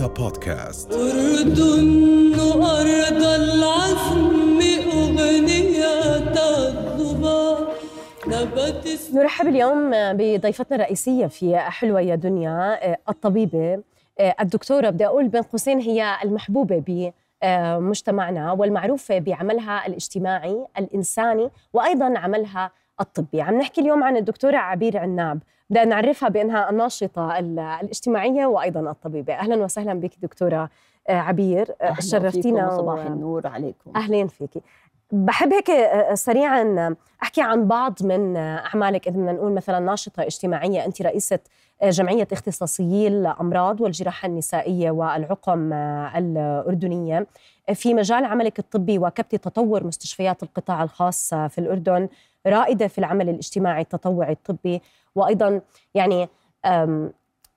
رؤيا بودكاست. أردن أرض العزم أغنية الضباب نبت نرحب اليوم بضيفتنا الرئيسية في حلوة يا دنيا الطبيبة الدكتورة. بدي أقول بين قوسين هي المحبوبة بمجتمعنا والمعروفة بعملها الاجتماعي الإنساني وأيضا عملها الطبي. عم نحكي اليوم عن الدكتورة عبير عناب. بدنا نعرفها بأنها الناشطة الاجتماعية وأيضا الطبيبة. أهلا وسهلا بك دكتورة عبير. شرفتينا صباح النور عليكم. أهلين فيكي. بحب هيك سريعا أحكي عن بعض من أعمالك. إذا بدنا نقول مثلا ناشطة اجتماعية أنت رئيسة جمعية اختصاصيي الامراض والجراحة النسائية والعقم الأردنية. في مجال عملك الطبي واكبتي تطور مستشفيات القطاع الخاص في الأردن. رائدة في العمل الاجتماعي التطوعي الطبي. وأيضا يعني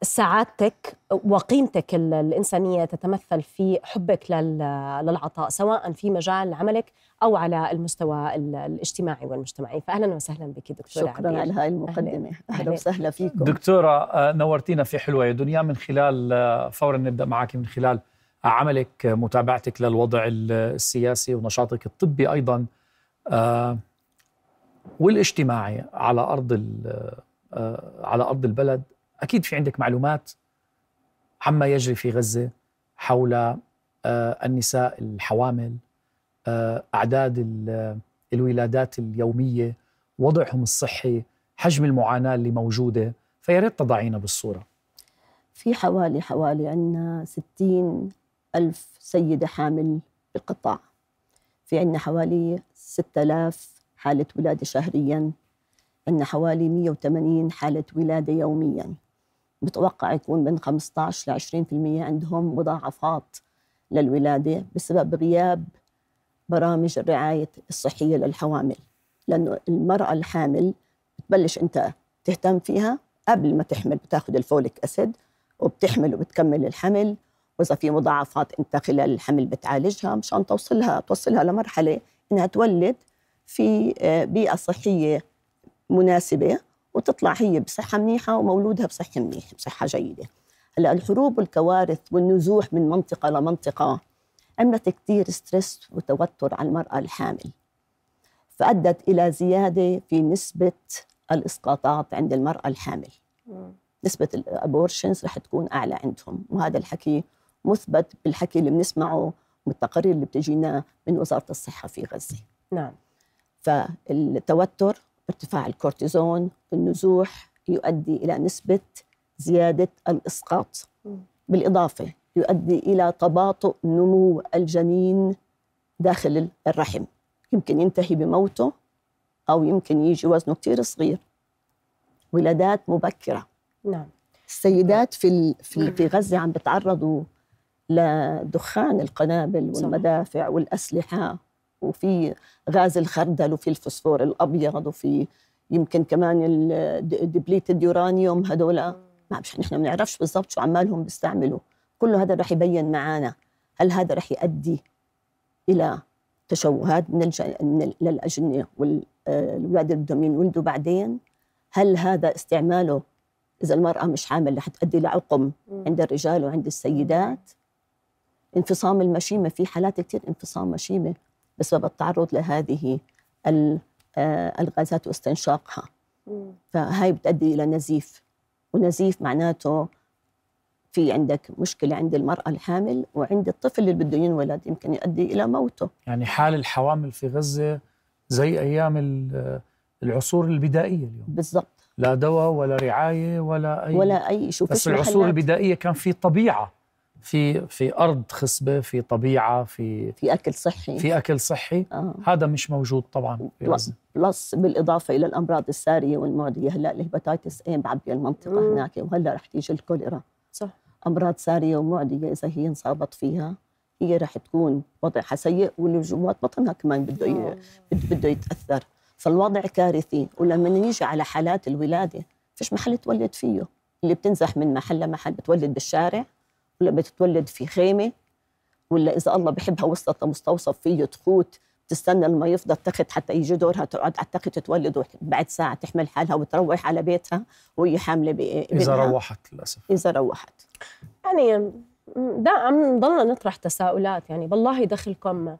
سعادتك وقيمتك الإنسانية تتمثل في حبك للعطاء سواء في مجال عملك أو على المستوى الاجتماعي والمجتمعي. فأهلا وسهلا بك دكتورة شكرا عبير. على هاي المقدمة. أهلا. وسهلا فيكم. دكتورة نورتينا في حلوة. يا دنيا من خلال فورا نبدأ معك من خلال عملك متابعتك للوضع السياسي ونشاطك الطبي أيضا والاجتماعي على أرض على أرض البلد. أكيد في عندك معلومات عما يجري في غزة حول النساء الحوامل أعداد الولادات اليومية وضعهم الصحي حجم المعاناة اللي موجودة. فيا ريت تضعينا بالصورة. في حوالي حوالي عندنا 60 ألف سيدة حامل بالقطاع. في عندنا حوالي 6000 حالة ولادة شهريا. عندنا حوالي 180 حالة ولادة يوميا. بتوقع يكون من 15 ل 20% عندهم مضاعفات للولادة بسبب غياب برامج الرعاية الصحية للحوامل. لأنه المرأة الحامل بتبلش أنت تهتم فيها قبل ما تحمل بتاخذ الفوليك أسيد وبتحمل وبتكمل الحمل. وإذا في مضاعفات أنت خلال الحمل بتعالجها مشان توصلها توصلها لمرحلة إنها تولد في بيئة صحية مناسبة وتطلع هي بصحة منيحة ومولودها بصحة منيحة بصحة جيدة. هلأ الحروب والكوارث والنزوح من منطقة لمنطقة عملت كثير ستريس وتوتر على المرأة الحامل. فأدت إلى زيادة في نسبة الإسقاطات عند المرأة الحامل. نسبة ال abortions رح تكون أعلى عندهم وهذا الحكي مثبت بالحكي اللي بنسمعه والتقارير اللي بتجينا من وزارة الصحة في غزة. نعم. فالتوتر ارتفاع الكورتيزون النزوح يؤدي إلى نسبة زيادة الإسقاط. بالإضافة يؤدي إلى تباطؤ نمو الجنين داخل الرحم. يمكن ينتهي بموته أو يمكن يجي وزنه كتير صغير. ولادات مبكرة. نعم. السيدات في في في غزة عم بتعرضوا لدخان القنابل والمدافع والأسلحة. وفي غاز الخردل وفي الفوسفور الأبيض وفي يمكن كمان الدبليتد يورانيوم هدول ما مش نحن ما بنعرفش بالضبط شو عمالهم بيستعملوا. كله هذا رح يبين معنا هل هذا رح يؤدي إلى تشوهات من, للأجنة والولاد اللي بدهم ينولدوا بعدين؟ هل هذا استعماله إذا المرأة مش حامل رح تؤدي لعقم عند الرجال وعند السيدات؟ انفصام المشيمة في حالات كثير انفصام مشيمة. بسبب التعرض لهذه الغازات واستنشاقها. فهاي بتؤدي إلى نزيف ونزيف معناته في عندك مشكلة عند المرأة الحامل وعند الطفل اللي بده ينولد يمكن يؤدي إلى موته. يعني حال الحوامل في غزة زي أيام العصور البدائية اليوم. بالضبط. لا دواء ولا رعاية ولا أي ولا أي شوف بس العصور البدائية كان في طبيعة. في في أرض خصبة في طبيعة في في أكل صحي. في أكل صحي. آه. هذا مش موجود طبعا plus بالإضافة إلى الأمراض السارية والمعديه هلأ ال hepatitis A معبيه المنطقة مم. هناك وهلأ رح تيجي الكوليرا. صح. أمراض سارية ومعديه إذا هي انصابت فيها هي رح تكون وضعها سيء واللي جوات بطنها كمان بده ي... بده يتأثر. فالوضع كارثي. ولما نيجي على حالات الولادة فيش محل تولد فيه. اللي بتنزح من محل لمحل بتولد بالشارع ولا بتتولد في خيمة ولا إذا الله بحبها وصلت لمستوصف فيه تخوت تستنى لما يفضل تخت حتى يجي دورها تقعد على التخت تولد بعد ساعة تحمل حالها وتروح على بيتها وهي حاملة إذا روحت للأسف. إذا روحت. يعني عم نضلنا نطرح تساؤلات يعني بالله دخلكم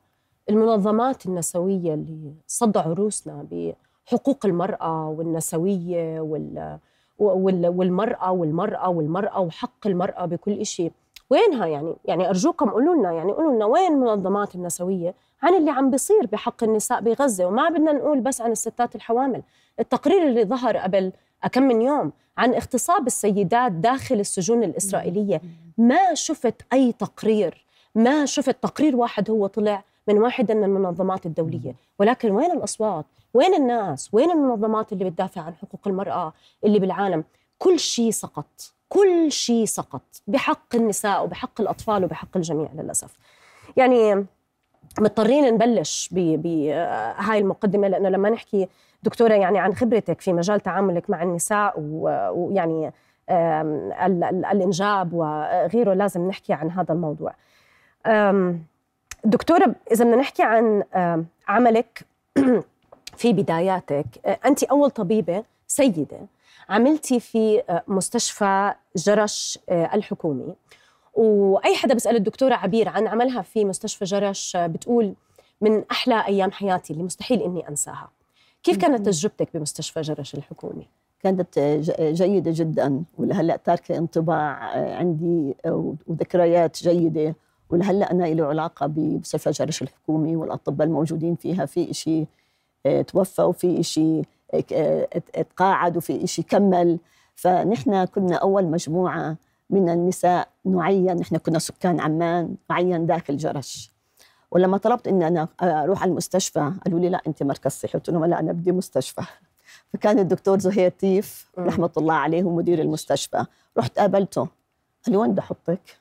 المنظمات النسوية اللي صدوا عروسنا بحقوق المرأة والنسوية وال والمرأة والمرأة والمرأة وحق المرأة بكل شيء وينها يعني؟ يعني أرجوكم قولوا لنا يعني قولوا لنا وين المنظمات النسوية عن اللي عم بيصير بحق النساء بغزة؟ وما بدنا نقول بس عن الستات الحوامل. التقرير اللي ظهر قبل كم من يوم عن اغتصاب السيدات داخل السجون الإسرائيلية ما شفت أي تقرير ما شفت تقرير واحد هو طلع من واحدة من المنظمات الدولية. ولكن وين الأصوات؟ وين الناس؟ وين المنظمات اللي بتدافع عن حقوق المرأة اللي بالعالم؟ كل شيء سقط. كل شيء سقط بحق النساء وبحق الأطفال وبحق الجميع للأسف. يعني مضطرين نبلش بهاي المقدمة لأنه لما نحكي دكتورة يعني عن خبرتك في مجال تعاملك مع النساء ويعني الإنجاب وغيره لازم نحكي عن هذا الموضوع. دكتورة إذا بدنا نحكي عن عملك في بداياتك أنت أول طبيبة سيدة. عملتي في مستشفى جرش الحكومي. وأي حدا بيسال الدكتوره عبير عن عملها في مستشفى جرش بتقول من أحلى أيام حياتي اللي مستحيل إني أنساها. كيف كانت تجربتك بمستشفى جرش الحكومي؟ كانت جيدة جدا ولهلا تاركة انطباع عندي وذكريات جيدة ولهلا أنا له علاقة بمستشفى جرش الحكومي والأطباء الموجودين فيها. في شيء توفى وفي شيء تقاعد وفي شيء كمل. فنحن كنا أول مجموعة من النساء نعين نحن كنا سكان عمان نعين داخل جرش ولما طلبت اني أنا أروح على المستشفى قالوا لي لا أنت مركز صحي. قلت لهم لا أنا بدي مستشفى. فكان الدكتور زهير تيف رحمة الله عليه مدير المستشفى. رحت قابلته. قال لي وين بدي أحطك؟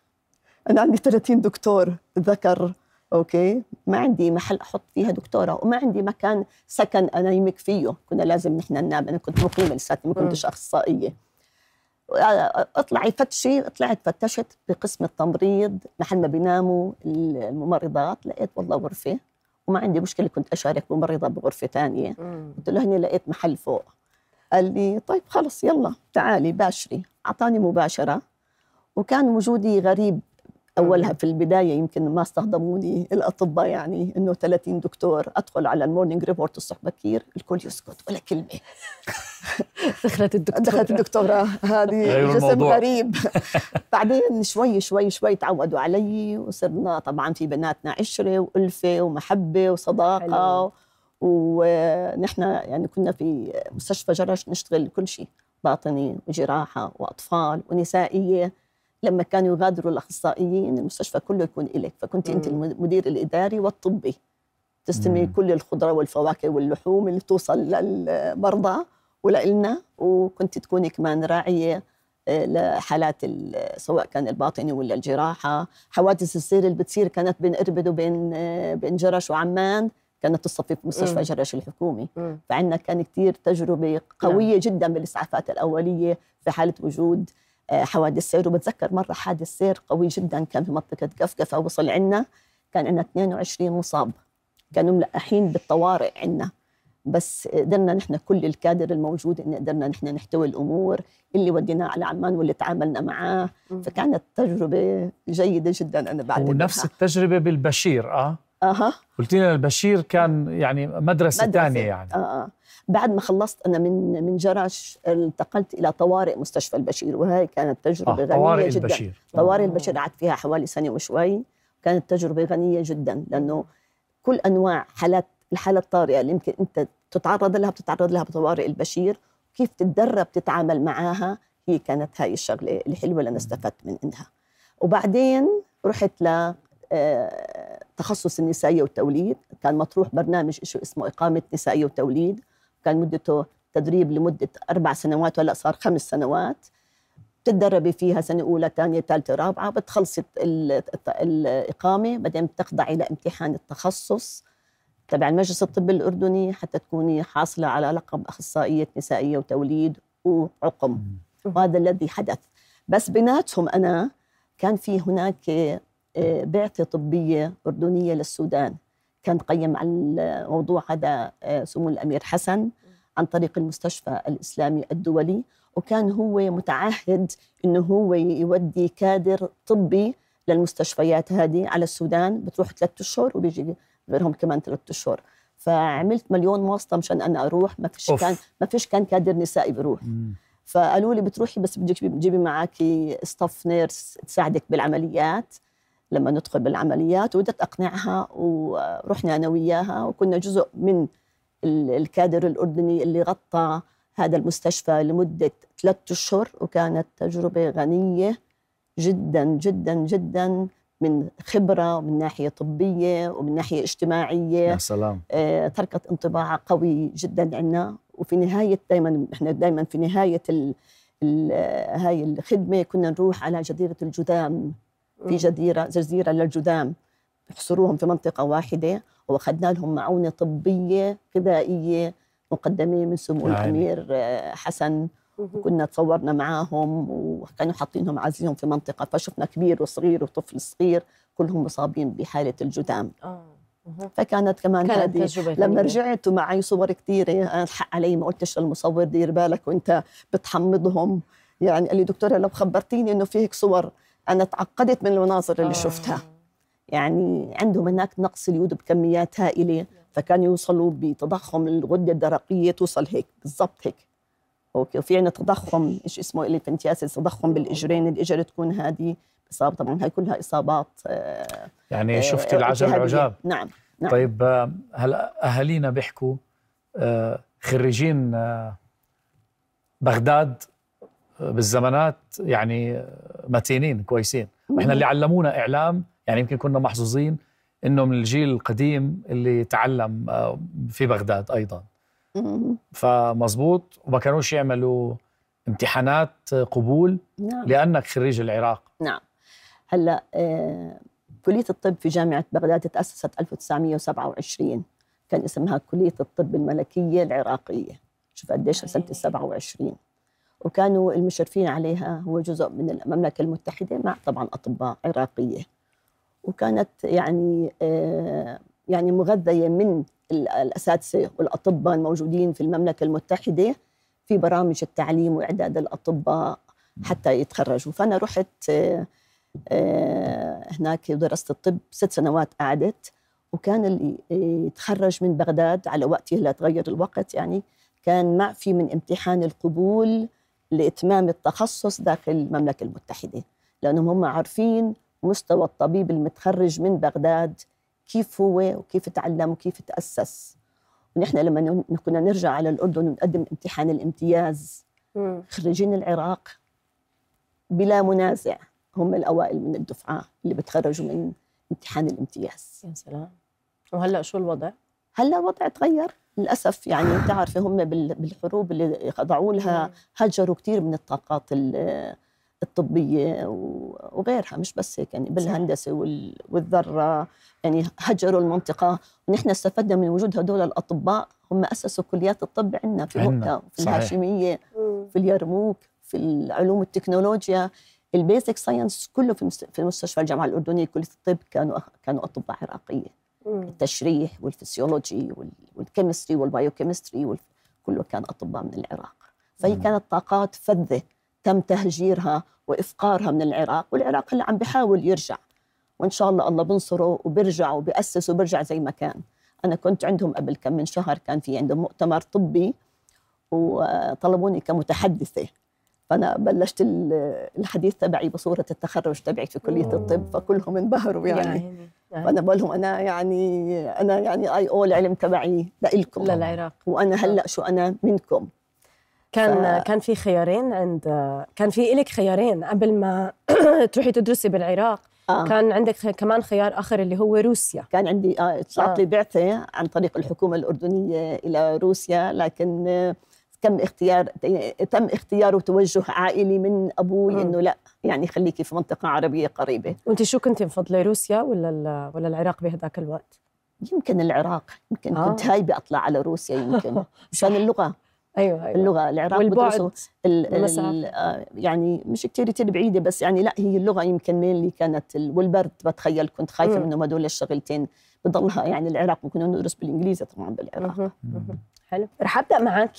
أنا عندي 30 دكتور ذكر أوكي؟ ما عندي محل أحط فيها دكتوره وما عندي مكان سكن أنيمك فيه. كنا لازم نحن ننام. أنا كنت مقيمة لساتني ما كنتش أخصائية. اطلعي فتشي. طلعت فتشت بقسم التمريض. محل ما بيناموا الممرضات. لقيت والله غرفة وما عندي مشكلة. كنت أشارك ممرضه بغرفة ثانية قلت له هني لقيت محل فوق. قال لي طيب خلص يلا تعالي باشري. أعطاني مباشرة. وكان وجودي غريب أولها في البداية يمكن ما استخدموني الأطباء يعني إنه 30 دكتور أدخل على ال morning report الصبح بكير الكل يسكت ولا كلمة. دخلت الدكتورة. دخلت الدكتورة. هذه جسم غريب. بعدين شوي شوي شوي تعودوا علي وصرنا طبعا في بيناتنا عشرة وألفة ومحبة وصداقة حلو. ونحن يعني كنا في مستشفى جرش نشتغل كل شيء باطني وجراحة وأطفال ونسائية. لما كانوا يغادروا الأخصائيين المستشفى كله يكون إلك فكنت أنت المدير الإداري والطبي. تستلمي كل الخضرة والفواكه واللحوم اللي توصل للمرضى ولنا وكنت تكوني كمان راعية آه، لحالات سواء كان الباطني ولا الجراحة. حوادث السير اللي بتصير كانت بين إربد وبين آه، بين جرش وعمان. كانت تصفي في مستشفى جرش الحكومي. فعندنا كان كثير تجربة قوية نعم. جدا بالإسعافات الأولية في حالة وجود حوادث سير. وبتذكر مرة حادث سير قوي جدا كان في منطقة قفقفة وصل عنا كان عندنا 22 مصاب. كانوا ملقحين بالطوارئ عنا. بس قدرنا نحن كل الكادر الموجود إن قدرنا نحن نحتوي الأمور اللي وديناه على عمان واللي تعاملنا معاه. فكانت تجربة جيدة جدا أنا بعد ونفس التجربة بالبشير آه؟ أها. قلت لنا البشير كان يعني مدرسة ثانية يعني. آه. آه. بعد ما خلصت أنا من من جرش انتقلت إلى طوارئ مستشفى البشير وهي كانت تجربة آه. غنية طوارئ جدا. البشير. طوارئ البشير قعدت فيها حوالي سنة وشوي. كانت تجربة غنية جدا لأنه كل أنواع حالات الحاله الطارئة اللي يمكن أنت تتعرض لها بتتعرض لها بطوارئ البشير كيف تتدرب تتعامل معاها هي كانت هاي الشغلة الحلوه اللي أنا استفدت من عندها وبعدين رحت ل آه، تخصص النسائية والتوليد. كان مطروح برنامج اسمه إقامة نسائية وتوليد. كان مدته تدريب لمدة أربع سنوات ولا صار خمس سنوات. بتتدربي فيها سنة أولى ثانية ثالثة رابعة بتخلصي الإقامة بعدين بتخضعي لامتحان التخصص تبع المجلس الطبي الأردني حتى تكوني حاصلة على لقب أخصائية نسائية وتوليد وعقم. وهذا الذي حدث. بس بيناتهم أنا كان في هناك آه، بعثة طبية أردنية للسودان. كان قيم على الموضوع هذا آه، سمو الأمير حسن عن طريق المستشفى الإسلامي الدولي وكان هو متعهد إنه هو يودي كادر طبي للمستشفيات هذه على السودان بتروح ثلاثة أشهر وبيجي غيرهم كمان ثلاثة أشهر فعملت مليون واسطه مشان أنا أروح ما فيش off. كان ما فيش كان كادر نسائي بيروح مم. فقالوا لي بتروحي بس بدك تجيبي معك staff nurse تساعدك بالعمليات لما ندخل بالعمليات وبدت أقنعها ورحنا أنا وياها وكنا جزء من ال- الكادر الأردني اللي غطى هذا المستشفى لمدة ثلاثة أشهر وكانت تجربة غنية جدا جدا جدا من خبرة ومن ناحية طبية ومن ناحية اجتماعية. يا سلام. آه، تركت انطباع قوي جدا عنا. وفي نهاية دائما إحنا دائما في نهاية ال ال هاي الخدمة كنا نروح على جزيرة الجذام في جزيرة جزيرة للجذام بيحصروهم في منطقة واحدة وأخذنا لهم معونة طبية غذائية مقدمة من سمو يا عيني. الأمير آه، حسن. كنا تصورنا معاهم وكانوا حاطينهم عازلهم في منطقة فشفنا كبير وصغير وطفل صغير كلهم مصابين بحالة الجذام آه. فكانت كمان كانت هذه تجربة لما. رجعت ومعي صور كثيرة أنا ألحق علي ما قلتش للمصور دير بالك وأنت بتحمضهم. يعني قال لي دكتورة لو خبرتيني إنه في هيك صور. أنا تعقدت من المناظر اللي آه. شفتها. يعني عندهم هناك نقص اليود بكميات هائلة فكانوا يوصلوا بتضخم الغدة الدرقية توصل هيك بالضبط هيك. okay وفي عندنا تضخم إيش اسمه elephantiasis تضخم بالإجرين الإجر تكون هذه اصابه طبعا هاي كلها إصابات آه، يعني شفتي آه، العجب التهابية. العجاب. نعم نعم. طيب هلا أهالينا بيحكوا آه، خريجين بغداد بالزمانات يعني متينين كويسين. وإحنا اللي علمونا إعلام يعني يمكن كنا محظوظين إنه من الجيل القديم اللي تعلم آه، في بغداد أيضا. مم. فمزبوط وما كانوش يعملوا امتحانات قبول نعم. لأنك خريج العراق. نعم. هلأ آه، كلية الطب في جامعة بغداد تأسست 1927 كان اسمها كلية الطب الملكية العراقية. شوف قديش سنة ال 27 وكانوا المشرفين عليها هو جزء من المملكة المتحدة مع طبعا أطباء عراقية. وكانت يعني آه، يعني مغذية من ال- الأساتذة والأطباء الموجودين في المملكة المتحدة في برامج التعليم وإعداد الأطباء حتى يتخرجوا. فأنا رحت آه، آه، هناك درست الطب ست سنوات قعدت وكان اللي يتخرج من بغداد على وقته لا تغير الوقت يعني كان معفي من امتحان القبول لإتمام التخصص داخل المملكة المتحدة لأنهم هم عارفين مستوى الطبيب المتخرج من بغداد كيف هو وكيف تعلم وكيف تأسس ونحن لما كنا نرجع على الأردن ونقدم امتحان الامتياز. خريجين العراق بلا منازع هم الأوائل من الدفعة اللي بتخرجوا من امتحان الامتياز يا سلام وهلأ شو الوضع؟ هلأ الوضع تغير للأسف يعني أنت عارفة هم بال- بالحروب اللي خضعوا لها هجروا كثير من الطاقات ال- الطبية و- وغيرها مش بس هيك يعني بالهندسة وال- والذرة يعني هجروا المنطقة. ونحن استفدنا من وجود هدول الأطباء هم أسسوا كليات الطب عندنا في مؤتة في صحيح. الهاشمية في اليرموك في العلوم التكنولوجيا ال basic science كله في مست- في مستشفى الجامعة الأردنية كلية الطب كانوا كانوا أطباء عراقية. التشريح والفسيولوجي وال- وال chemistry وال biochemistry وال- كله كان أطباء من العراق فهي. كانت طاقات فذة تم تهجيرها وإفقارها من العراق والعراق هلا عم بيحاول يرجع وإن شاء الله الله بنصره وبرجع وبأسس وبرجع زي ما كان أنا كنت عندهم قبل كم من شهر كان في عندهم مؤتمر طبي وطلبوني كمتحدثة فأنا بلشت ال- الحديث تبعي بصورة التخرج تبعي في كلية أوه. الطب فكلهم انبهروا يعني. يعني فأنا بقول لهم أنا يعني أنا يعني اي اول العلم تبعي لإلكم. للعراق وأنا هلأ شو أنا منكم. كان ف- كان في خيارين عند كان في إلك خيارين. قبل ما تروحي تدرسي بالعراق آه. كان عندك كمان خيار آخر اللي هو روسيا. كان عندي آه طلعت لي بعثه عن طريق الحكومة الأردنية إلى روسيا لكن آه، تم اختيار تم اختيار وتوجه عائلي من أبوي. إنه لا يعني خليكي في منطقة عربية قريبة وأنت شو كنت مفضله روسيا ولا ولا العراق بهذاك الوقت يمكن العراق يمكن آه. كنت هايبة أطلع على روسيا يمكن مشان اللغة أيوه أيوه اللغة العراق والبعد بدرسوا ال ال المسافة. آه، يعني مش كتير كتير بعيدة بس يعني لا هي اللغة يمكن مين اللي كانت ال والبرد بتخيل كنت خايفة. منهم هدول الشغلتين بضلها يعني العراق ممكن ندرس بالإنجليزي طبعا بالعراق. حلو. رح أبدأ معك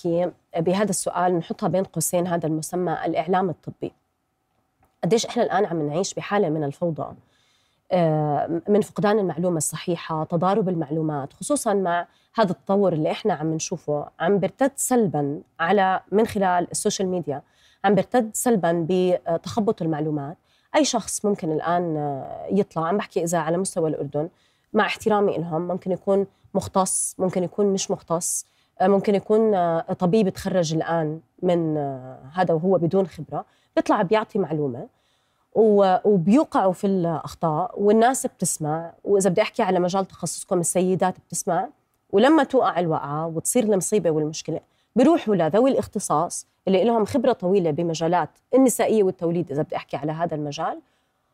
بهذا السؤال نحطها بين قوسين هذا المسمى الإعلام الطبي. قديش إحنا الآن عم نعيش بحالة من الفوضى؟ آه، من فقدان المعلومة الصحيحة تضارب المعلومات خصوصا مع هذا التطور اللي إحنا عم نشوفه عم بيرتد سلبا على من خلال ال social media عم بيرتد سلبا بتخبط المعلومات. أي شخص ممكن الآن يطلع عم بحكي إذا على مستوى الأردن مع احترامي لهم ممكن يكون مختص ممكن يكون مش مختص. ممكن يكون آه، طبيب تخرج الآن من هذا وهو بدون خبرة بيطلع بيعطي معلومة وبيوقعوا في الأخطاء والناس بتسمع. وإذا بدي أحكي على مجال تخصصكم السيدات بتسمع. ولما توقع الوقعة وتصير المصيبة والمشكلة بيروحوا لذوي الاختصاص اللي لهم خبرة طويلة بمجالات النسائية والتوليد إذا بدي أحكي على هذا المجال.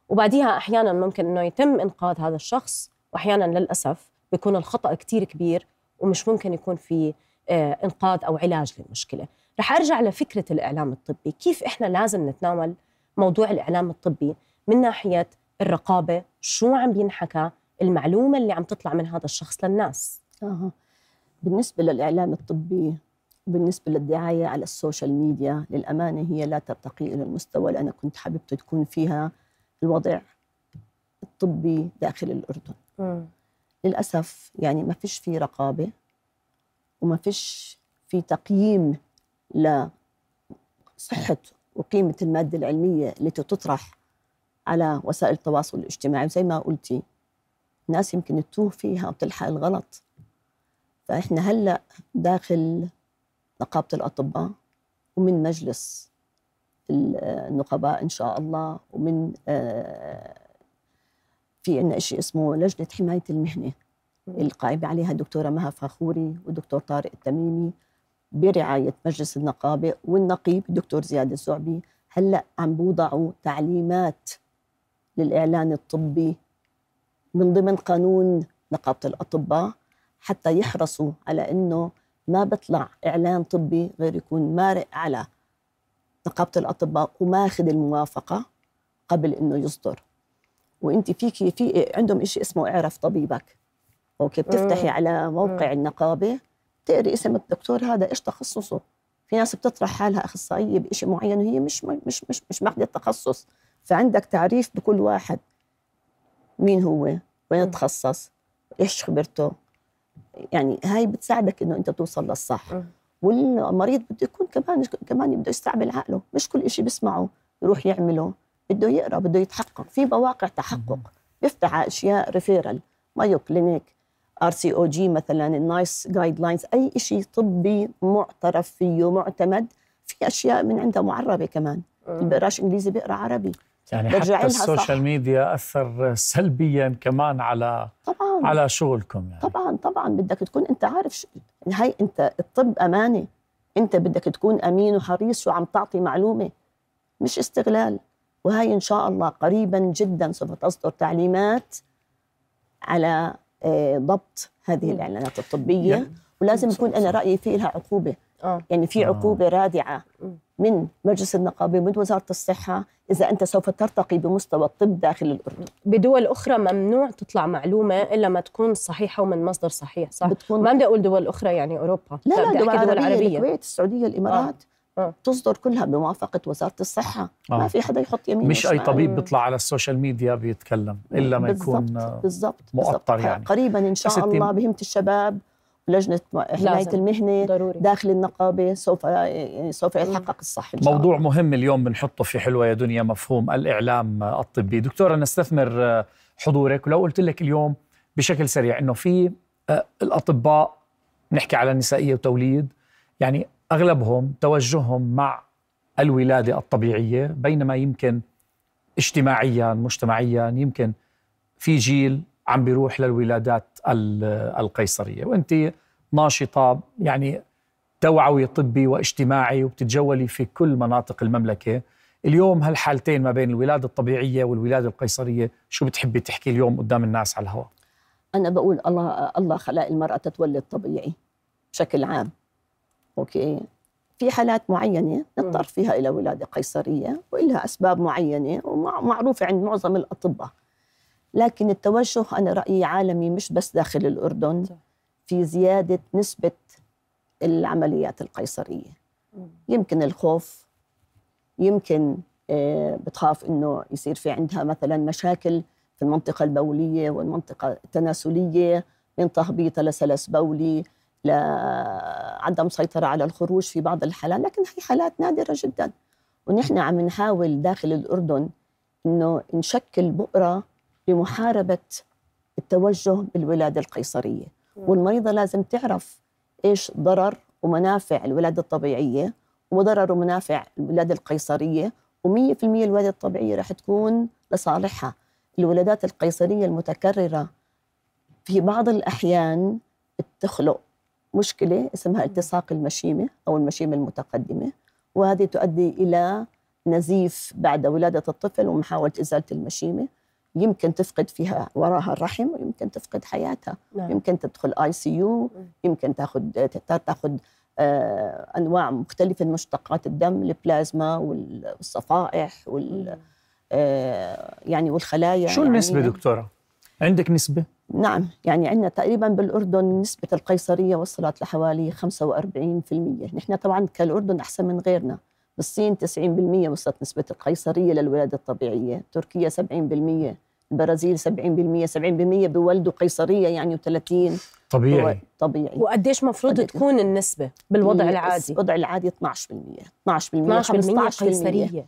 وبعديها أحيانا ممكن إنه يتم إنقاذ هذا الشخص واحيانا للأسف بيكون الخطأ كثير كبير ومش ممكن يكون في آه، إنقاذ أو علاج للمشكلة. رح أرجع لفكرة الإعلام الطبي. كيف إحنا لازم نتناول موضوع الإعلام الطبي من ناحية الرقابة؟ شو عم بينحكى المعلومة اللي عم تطلع من هذا الشخص للناس. آه. بالنسبة للإعلام الطبي بالنسبة للدعاية على ال social media للأمانة هي لا ترتقي إلى المستوى اللي أنا كنت حاببته تكون فيها الوضع الطبي داخل الأردن. م. للأسف يعني ما فيش في رقابة. وما فيش في تقييم لصحة وقيمة المادة العلمية التي تطرح على وسائل التواصل الاجتماعي. زي ما قلتي الناس يمكن تتوه فيها وتلحق الغلط. فإحنا هلأ داخل نقابة الأطباء ومن مجلس النقباء إن شاء الله ومن آه، في عندنا شيء اسمه لجنة حماية المهنة. القائمة عليها الدكتورة مها فاخوري والدكتور طارق التميمي برعاية مجلس النقابة والنقيب الدكتور زياد الزعبي. هلأ عم بوضعوا تعليمات للإعلان الطبي من ضمن قانون نقابة الأطباء حتى يحرصوا على أنه ما بطلع إعلان طبي غير يكون مارق على نقابة الأطباء وماخذ الموافقة قبل إنه يصدر. وانت فيكي في عندهم شيء اسمه إعرف طبيبك. أوكي بتفتحي على موقع النقابة تقري اسم الدكتور هذا إيش تخصصه؟ في ناس بتطرح حالها أخصائية بشيء معين وهي مش مش مش مش ماخذه التخصص. فعندك تعريف بكل واحد. مين هو؟ وين تخصص؟ إيش خبرته؟ يعني هاي بتساعدك إنه أنت توصل للصح. والمريض بده يكون كمان كمان بده يستعمل عقله. مش كل شيء بيسمعه يروح يعمله. بده يقرأ بده يتحقق. في مواقع تحقق. بيفتح على أشياء referral Mayo Clinic. RCOG مثلا ال NICE guidelines أي شيء طبي معترف فيه معتمد في أشياء من عندها معربة كمان. اللي بيقراش إنجليزي بيقرأ عربي. يعني حتى ال social media أثر سلبيا كمان على طبعا. على شغلكم يعني. طبعا طبعا. بدك تكون أنت عارف ش... هاي أنت الطب امانه أنت بدك تكون أمين وحريص شو عم تعطي معلومة. مش استغلال. وهي إن شاء الله قريبا جدا سوف تصدر تعليمات على آه، ضبط هذه الإعلانات الطبية يعني ولازم يكون أنا رأيي في لها عقوبة. آه. يعني في عقوبة آه. رادعه من مجلس النقابة ومن وزارة الصحة إذا أنت سوف ترتقي بمستوى الطب داخل الأردن. بدول أخرى ممنوع تطلع معلومة إلا ما تكون صحيحة ومن مصدر صحيح صح؟ بتكون ما بدي أقول دول أخرى يعني أوروبا. لا لا, لا دول, عربية, عربية. الكويت السعودية الإمارات. آه. آه. تصدر كلها بموافقة وزارة الصحة آه. ما في حدا يحط يمين مش أي طبيب بيطلع على ال social media بيتكلم إلا ما يكون بالضبط مؤطر يعني قريبا إن شاء الله بهمة الشباب لجنة حماية المهنة ضروري. داخل النقابة سوف يعني سوف يتحقق الصح إن شاء موضوع الله. مهم اليوم بنحطه في حلوة يا دنيا مفهوم الإعلام الطبي دكتورة نستثمر حضورك ولو قلت لك اليوم بشكل سريع إنه في آه، الأطباء نحكي على النسائية وتوليد يعني أغلبهم توجههم مع الولادة الطبيعية بينما يمكن اجتماعيا مجتمعيا يمكن في جيل عم بيروح للولادات القيصرية. وأنت ناشطة يعني توعوي طبي واجتماعي وبتتجولي في كل مناطق المملكة. اليوم هالحالتين ما بين الولادة الطبيعية والولادة القيصرية شو بتحبي تحكي اليوم قدام الناس على الهواء؟ أنا بقول الله الله خلق المرأة تتولد طبيعي بشكل عام. أوكي. في حالات معينة نضطر فيها إلى ولادة قيصرية وإلها أسباب معينة ومعروفه عند معظم الأطباء. لكن التوجه أنا رأيي عالمي مش بس داخل الأردن في زيادة نسبة العمليات القيصرية. يمكن الخوف يمكن آه، بتخاف إنه يصير في عندها مثلا مشاكل في المنطقة البولية والمنطقة التناسلية من تهبيط لسلس بولي. لعدم سيطرة على الخروج في بعض الحالات لكن هي حالات نادرة جدا. ونحن عم نحاول داخل الأردن أنه نشكل بؤرة لمحاربة التوجه بالولادة القيصرية. والمريضة لازم تعرف إيش ضرر ومنافع الولادة الطبيعية وضرر ومنافع الولادة القيصرية و100% الولادة الطبيعية رح تكون لصالحها. الولادات القيصرية المتكررة في بعض الأحيان بتخلق مشكلة اسمها التصاق المشيمة أو المشيمة المتقدمة وهذه تؤدي إلى نزيف بعد ولادة الطفل ومحاولة إزالة المشيمة يمكن تفقد فيها وراها الرحم ويمكن تفقد حياتها نعم. يمكن تدخل ICU يمكن تاخذ تاخذ آه، أنواع مختلفة من مشتقات الدم البلازما والصفائح وال آه، يعني والخلايا شو يعني النسبة دكتورة؟ عندك نسبة؟ نعم يعني عندنا تقريبا بالأردن نسبة القيصرية وصلت لحوالي 45% نحن طبعا كالأردن أحسن من غيرنا. بالصين 90% وصلت نسبة القيصرية للولادة الطبيعية. تركيا 70% البرازيل 70% 70% بيولدوا قيصرية يعني 30 طبيعي. طبيعي. وقديش مفروض تكون النسبة بالوضع ال- العادي؟ الوضع العادي 12% 12% 12% 15% قيصرية. أوف.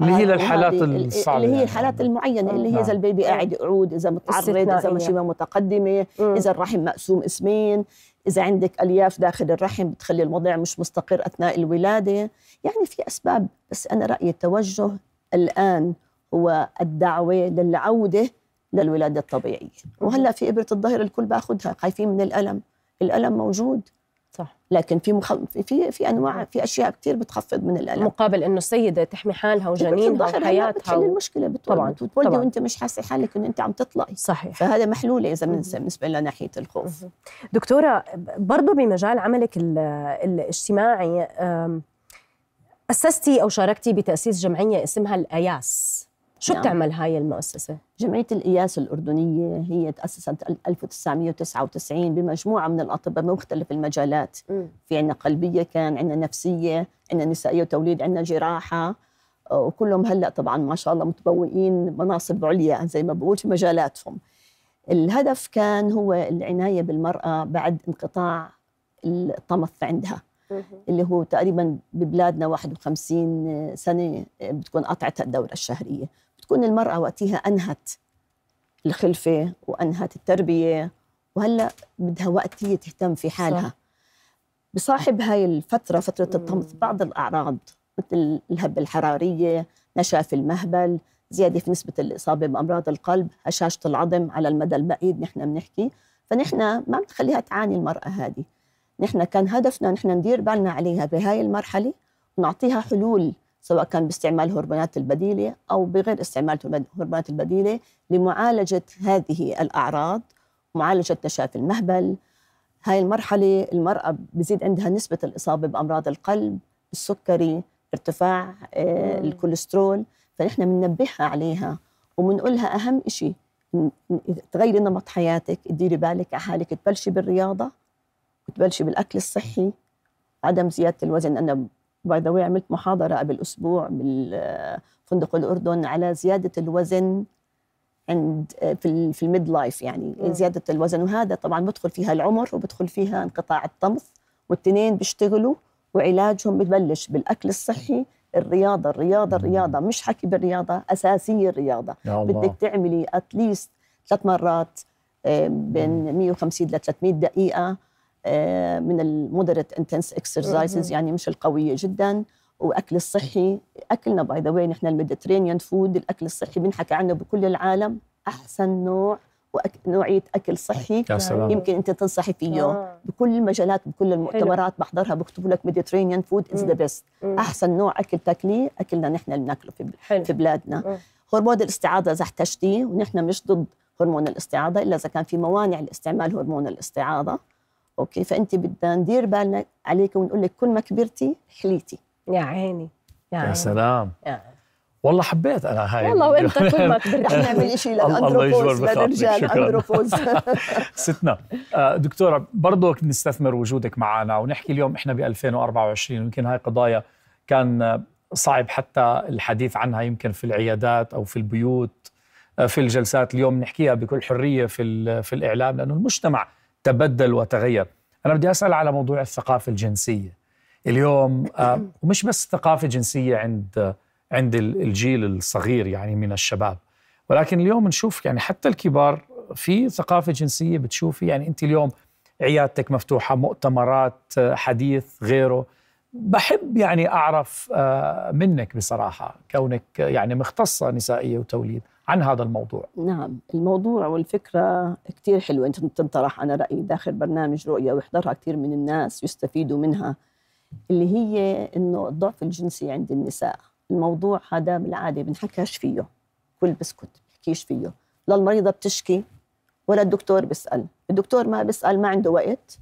اللي هي للحالات وهذه ال- الصعبة اللي هي يعني. الحالات المعينة اللي نعم. هي إذا البيبي قاعد يقعد إذا متعرض إذا. مشيمه متقدمة مم. إذا الرحم مقسوم اسمين إذا عندك ألياف داخل الرحم بتخلي الوضع مش مستقر أثناء الولادة يعني في أسباب بس أنا رأيي التوجه الآن هو الدعوة للعودة للولادة الطبيعية وهلأ في إبرة الظهر الكل باخذها خايفين من الألم الألم موجود صح. لكن في مخ... في- في أنواع في أشياء كثير بتخفض من الألم. مقابل إنه السيدة تحمي حالها وجنينها وحياتها بتحل و... المشكلة بتولد طبعاً، بتولدي طبعاً. وأنت مش حاسة حالك إنه أنت عم تطلعي. صحيح. فهذا محلوله إذا بالنسبة لنا ناحية الخوف. دكتورة برضو بمجال عملك ال- الاجتماعي أم، أسستي أو شاركتي بتأسيس جمعية اسمها الأياس. شو نعم. بتعمل هاي المؤسسة؟ جمعية الإياس الأردنية هي تأسست 1999 بمجموعة من الأطباء بمختلف المجالات. في عنا قلبية كان عنا نفسية عنا نسائية وتوليد عنا جراحة. وكلهم هلأ طبعا ما شاء الله متبوئين مناصب عليا زي ما بقول في مجالاتهم. الهدف كان هو العناية بالمرأة بعد انقطاع الطمث عندها. اللي هو تقريبا ببلادنا 51 سنة بتكون قطعتها الدورة الشهرية. بتكون المرأة وقتها أنهت الخلفة وأنهت التربية وهلأ بدها وقت هي تهتم في حالها صح. صح. بصاحب هاي الفترة فترة الطمث بعض الأعراض مثل الهبة الحرارية نشاف المهبل زيادة في نسبة الإصابة بأمراض القلب هشاشة العظم على المدى البعيد نحن بنحكي فنحن ما بنخليها تعاني المرأة هذه نحن كان هدفنا نحن ندير بالنا عليها بهاي المرحلة ونعطيها حلول سواء كان باستعمال هرمونات البديلة أو بغير استعمال هرمونات البديلة لمعالجة هذه الأعراض معالجة نشاف المهبل. هاي المرحلة المرأة بزيد عندها نسبة الإصابة بأمراض القلب السكري ارتفاع آه،. الكوليسترول. فنحن بننبهها عليها وبنقولها أهم ن- تغيري نمط حياتك تديري بالك على حالك تبلشي بالرياضة وتبلشي بالأكل الصحي. عدم زيادة الوزن أنا by the عملت محاضرة قبل أسبوع بالفندق الأردن على زيادة الوزن عند في في ال midlife يعني مم. زيادة الوزن. وهذا طبعا بدخل فيها العمر وبدخل فيها انقطاع الطمث والتنين بيشتغلوا وعلاجهم ببلش بالأكل الصحي الرياضة الرياضة الرياضة. مش حكي الرياضة. يا الله. بدك تعملي at least ثلاث مرات بين 150 ل 300 دقيقة. آه، من ال moderate intense exercises يعني مش القوية جدا. وأكل الصحي أكلنا by the way نحن ال Mediterranean food الأكل الصحي بنحكى عنه بكل العالم. أحسن نوع وأك... نوعية أكل صحي يا سلام. يمكن أنت تنصحي فيه. آه. بكل المجالات بكل المؤتمرات بحضرها بكتبوا لك Mediterranean food is the best. أحسن نوع أكل تاكليه أكلنا نحن اللي بناكله في حلو. في بلادنا. مم. هرمون الاستعاضة إذا احتجتيه ونحن مش ضد هرمون الاستعاضة إلا إذا كان في موانع لاستعمال هرمون الاستعاضة. okay فأنت بدنا ندير بالنا عليك ونقول لك كل ما كبرتي حليتي يا عيني يا يا عيني. سلام. يا. والله حبيت أنا هاي والله وأنت كل ما رح كبرت نعمل شيء لل andropause. للرجال. andropause ستنا آه، دكتورة برضو نستثمر وجودك معنا ونحكي اليوم إحنا ب 2024 ويمكن هاي قضايا كان صعب حتى الحديث عنها يمكن في العيادات أو في البيوت آه، في الجلسات. اليوم نحكيها بكل حرية في في الإعلام لأنه المجتمع تبدل وتغير. أنا بدي أسأل على موضوع الثقافة الجنسية. اليوم آه، ومش بس ثقافه جنسيه عند عند الجيل الصغير يعني من الشباب ولكن اليوم نشوف يعني حتى الكبار في ثقافة جنسية بتشوفي يعني أنت اليوم عيادتك مفتوحة مؤتمرات حديث غيره. بحب يعني أعرف آه، منك بصراحة كونك يعني مختصة نسائية وتوليد. عن هذا الموضوع. نعم الموضوع والفكرة كثير حلوة. أنت تنطرح أنا رأيي داخل برنامج رؤية ويحضرها كثير من الناس ويستفيدوا منها اللي هي إنه الضعف الجنسي عند النساء. الموضوع هذا بالعادة بنحكاش فيه كل بسكت بحكيش فيه. لا المريضة بتشكي ولا الدكتور بيسأل. الدكتور ما بيسأل ما عنده وقت.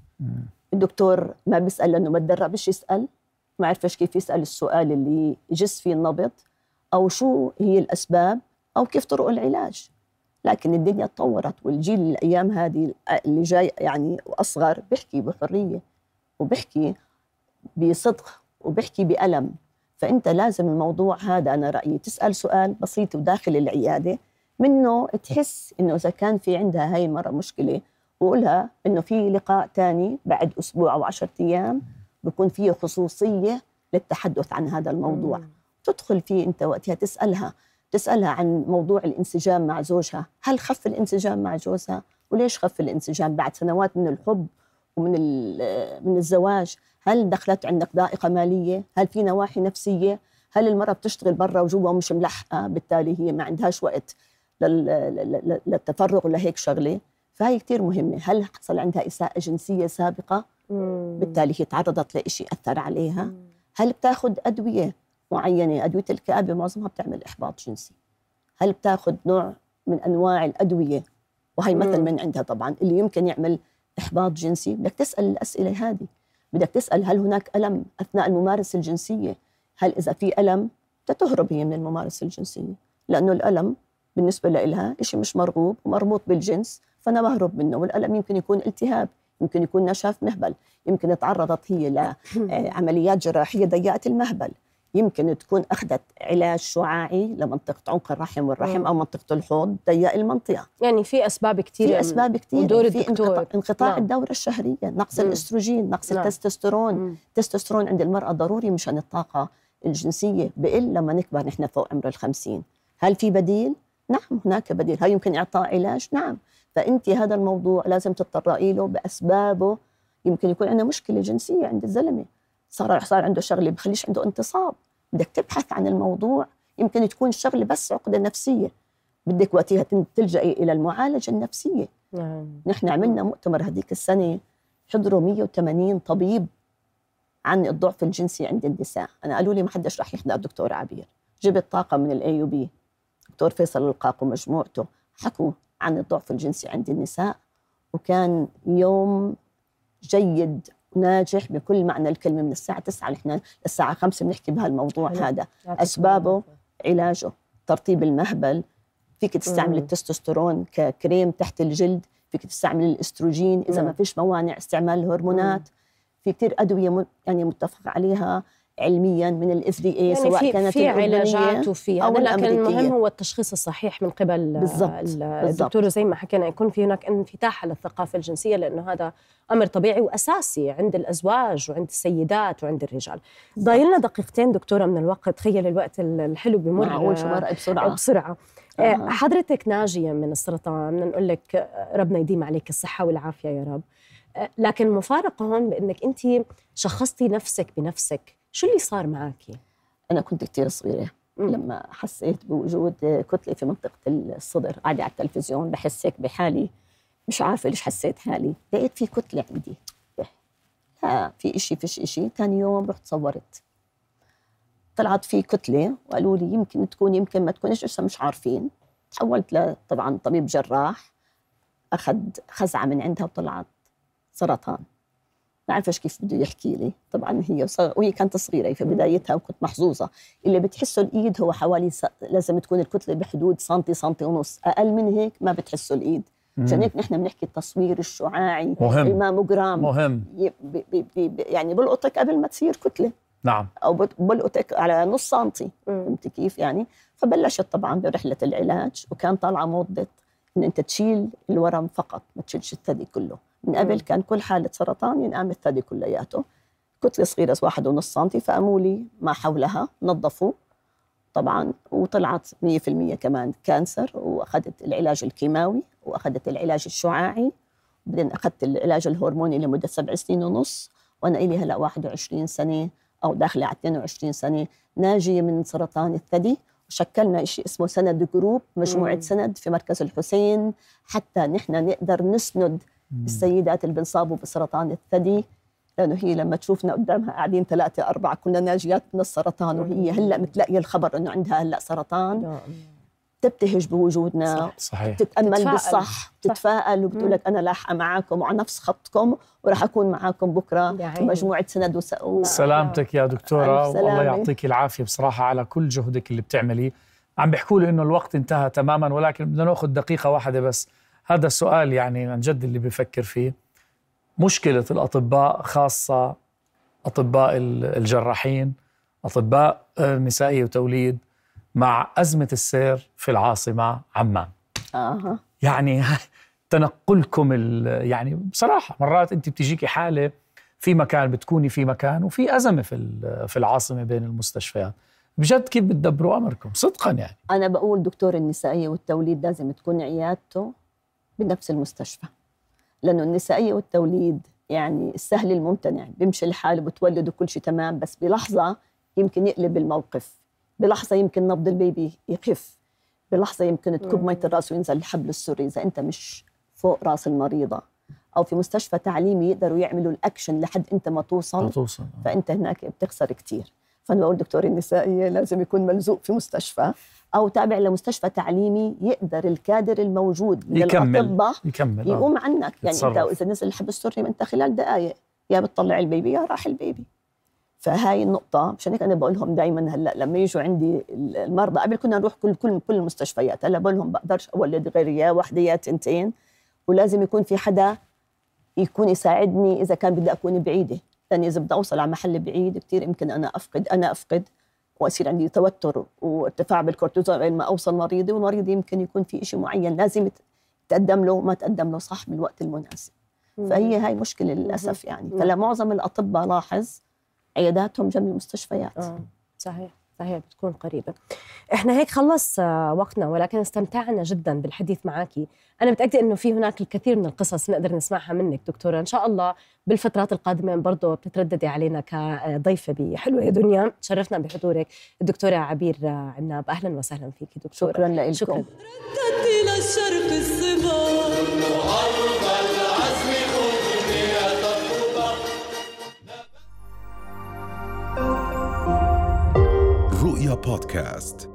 الدكتور ما بيسأل لأنه ما تدربش يسأل. ما عرفش كيف يسأل السؤال اللي يجس فيه النبض أو شو هي الأسباب. أو كيف طرق العلاج. لكن الدنيا تطورت والجيل الأيام هذه اللي جاي يعني واصغر بيحكي بحرية وبيحكي بصدق وبيحكي بألم. فأنت لازم الموضوع هذا أنا رأيي تسأل سؤال بسيط وداخل العيادة منه تحس إنه إذا كان في عندها هاي المرة مشكلة وقولها إنه في لقاء تاني بعد أسبوع أو عشرة أيام بكون فيه خصوصية للتحدث عن هذا الموضوع. مم. تدخل فيه أنت وقتها تسألها. تسألها عن موضوع الانسجام مع زوجها. هل خف الانسجام مع جوزها وليش خف الانسجام بعد سنوات من الحب ومن من الزواج؟ هل دخلت عندك ضائقه مالية؟ هل في نواحي نفسية؟ هل المرأة بتشتغل برا وجوا مش ملحقة؟ بالتالي هي ما عندهاش وقت للتفرغ لهيك شغلة. فهي كثير مهمة. هل حصل عندها إساءة جنسية سابقة؟ بالتالي هي تعرضت لشيء أثر عليها. هل بتاخذ أدوية؟ معينة أدوية الكآبة معظمها بتعمل إحباط جنسي. هل بتاخذ نوع من أنواع الأدوية؟ وهي مثل من عندها طبعا اللي يمكن يعمل إحباط جنسي. بدك تسأل الأسئلة هذه. بدك تسأل هل هناك ألم أثناء الممارسة الجنسية؟ هل إذا في ألم تهرب هي من الممارسة الجنسية؟ لأنه الألم بالنسبة لها شيء مش مرغوب ومربوط بالجنس فأنا بهرب منه. والألم يمكن يكون التهاب يمكن يكون نشاف مهبل يمكن تعرضت هي لعمليات جراحية ضيقة المهبل. يمكن تكون أخذت علاج شعاعي لمنطقة عنق الرحم والرحم أو منطقة الحوض ضيق المنطقة. يعني في أسباب كثير في أسباب كثير دور في انقطاع, انقطاع نعم. الدورة الشهرية نقص مم. الأستروجين نقص نعم. التستوستيرون. التستوستيرون عند المرأة ضروري مشان الطاقة الجنسية بقل لما نكبر نحن فوق عمر الخمسين. هل في بديل؟ نعم هناك بديل. هل يمكن إعطاء علاج؟ نعم. فأنت هذا الموضوع لازم تتطرقي له بأسبابه. يمكن يكون عندنا مشكلة جنسية عند الزلمة. صار صار عنده شغلة بخليش عنده انتصاب. بدك تبحث عن الموضوع. يمكن تكون الشغله بس عقدة نفسية. بدك وقتها تلجئي إلى المعالجة النفسية. نعم. نحن عملنا مؤتمر هذيك السنة. حضروا 180 طبيب عن الضعف الجنسي عند النساء. أنا قالوا لي ما حدش راح يحضر دكتور عبير. جبت طاقم من ال AUB دكتور فيصل القاق ومجموعته حكوا عن الضعف الجنسي عند النساء. وكان يوم جيد ناجح بكل معنى الكلمة من الساعة 9 نحن للساعة 5 بنحكي بهالموضوع هذا. أسبابه علاجه ترطيب المهبل فيك تستعمل التستوستيرون ككريم تحت الجلد فيك تستعمل الأستروجين إذا ما فيش موانع استعمال الهرمونات. في كثير أدوية يعني متفق عليها. علميا من الاف دي اي سواء في كانت في علاجات وفي هذا لكن المهم هو التشخيص الصحيح من قبل بالزبط. الدكتور زي ما حكينا يكون في هناك انفتاح على الثقافة الجنسية لأنه هذا أمر طبيعي وأساسي عند الأزواج وعند السيدات وعند الرجال. ضايلنا دقيقتين دكتورة من الوقت تخيل الوقت الحلو بمر معقول شو مرق بسرعة بسرعة آه. حضرتك ناجية من السرطان بدنا نقول لك ربنا يديم عليك الصحة والعافية يا رب. لكن المفارقة هون بأنك أنت شخصتي نفسك بنفسك شو اللي صار معك؟ أنا كنت كثير صغيرة. مم. لما حسيت بوجود كتلة في منطقة الصدر قاعدة على التلفزيون بحس هيك بحالي. مش عارفة ليش حسيت حالي. لقيت في كتلة عندي. لا في إشي فيش إشي. ثاني يوم رحت صورت. طلعت في كتلة وقالوا لي يمكن تكون يمكن ما تكونش لسه مش عارفين. تحولت طبعا طبيب جراح. أخذ خزعة من عندها وطلعت. سرطان ما عرفش كيف بده يحكي لي. طبعا هي صغ... وهي كانت صغيرة في بدايتها وكنت محظوظة. اللي بتحسه الإيد هو حوالي س... لازم تكون الكتلة بحدود سنتي سنتي ونص. أقل من هيك ما بتحسه الإيد. عشان هيك نحن بنحكي التصوير الشعاعي مهم. الماموجرام. مهم. ي... ب... ب... ب... يعني بلقطك قبل ما تصير كتلة. نعم. أو بت- بلقطك على نص سنتي. مم. فهمتي كيف يعني؟ فبلشت طبعا برحلة العلاج وكان طالعة موضة إن أنت تشيل الورم فقط ما تشيلش الثدي كله. من قبل. كان كل حالة سرطان ينقام الثدي كلياته. كتلة صغيرة واحد ونص سنتي فقاموا لي ما حولها نظفوا طبعا وطلعت 100% كمان كانسر وأخذت العلاج الكيماوي وأخذت العلاج الشعاعي. بعدين أخذت العلاج الهرموني لمدة سبع سنين ونص وأنا إلي هلأ 21 سنة أو داخلة على 22 سنة ناجية من سرطان الثدي. وشكلنا شيء اسمه سند جروب مجموعة مم. سند في مركز الحسين حتى نحن نقدر نسند السيدات اللي بنصابوا بسرطان الثدي لأنه هي لما تشوفنا قدامها قاعدين ثلاثة أربعة كنا ناجيات من السرطان وهي هلأ متلاقيه الخبر إنه عندها هلأ سرطان. تبتهج بوجودنا صح. صحيح تتامل تتفائل. بالصح صح. تتفائل وبتقول لك أنا لاحقة معاكم وعلى نفس خطكم وراح أكون معاكم بكرة مجموعه سند وس... و... سلامتك يا دكتورة ألف والله. يعطيك العافية بصراحة على كل جهدك اللي بتعمليه عم بيحكوا لي إنه الوقت انتهى تماما ولكن بدنا نأخذ دقيقة واحدة بس هذا السؤال يعني عن جد اللي بفكر فيه مشكلة الأطباء خاصة أطباء ال- الجراحين أطباء النسائية وتوليد مع أزمة السير في العاصمة عمان. آه. يعني تنقلكم ال- يعني بصراحة مرات أنت بتجيكي حالة في مكان بتكوني في مكان وفي أزمة في في العاصمة بين المستشفيات. بجد كيف بتدبروا أمركم؟ صدقا يعني. أنا بقول دكتور النسائية والتوليد لازم تكون عيادته بنفس المستشفى. لأنه النسائية والتوليد يعني السهل الممتنع. بيمشي الحال وبتولد وكل شيء تمام بس بلحظة يمكن يقلب الموقف. بلحظة يمكن نبض ال baby يخف بلحظة يمكن تكب مية الرأس وينزل الحبل السري إذا أنت مش فوق رأس المريضة أو في مستشفى تعليمي يقدروا يعملوا الأكشن لحد أنت ما توصل توصل. فأنت هناك بتخسر كثير فأنا بقول دكتور النسائية لازم يكون ملزوق في مستشفى أو تابع لمستشفى تعليمي يقدر الكادر الموجود من يكمل الأطباء يكمل آه. يقوم عنك. يعني أنت يتصرف. إذا نزل الحبل السري أنت خلال دقائق يا بتطلع ال baby يا راح ال baby. فهاي النقطة مشان هيك أنا بقول لهم دائما هلأ لما يجوا عندي المرضى قبل كنا نروح كل كل كل المستشفيات هلأ بقول لهم بقدرش أولد غير يا وحدة يا تنتين ولازم يكون في حدا يكون يساعدني إذا كان بدي أكون بعيدة. لأني إذا بدي أوصل على محل بعيد كثير يمكن أنا أفقد أنا أفقد ويصير عندي توتر وارتفاع بالكورتيزول لين ما أوصل مريضي والمريض يمكن يكون في شيء معين لازم تقدم له ما تقدم له صح بالوقت المناسب. فهي هاي مشكلة للأسف يعني. فلمعظم الأطباء لاحظ عياداتهم جنب المستشفيات. آه صحيح صحيح بتكون قريبة. إحنا هيك خلص آه، وقتنا ولكن استمتعنا جدا بالحديث معك أنا متأكدة أنه في هناك الكثير من القصص نقدر نسمعها منك دكتورة. إن شاء الله بالفترات القادمة برضه بتترددي علينا كضيفة بحلوة يا دنيا. تشرفنا بحضورك. الدكتورة عبير آه، عناب أهلا وسهلا فيك دكتورة. شكرا لكم شكرا. ردت إلى الشرق الصبا رؤيا بودكاست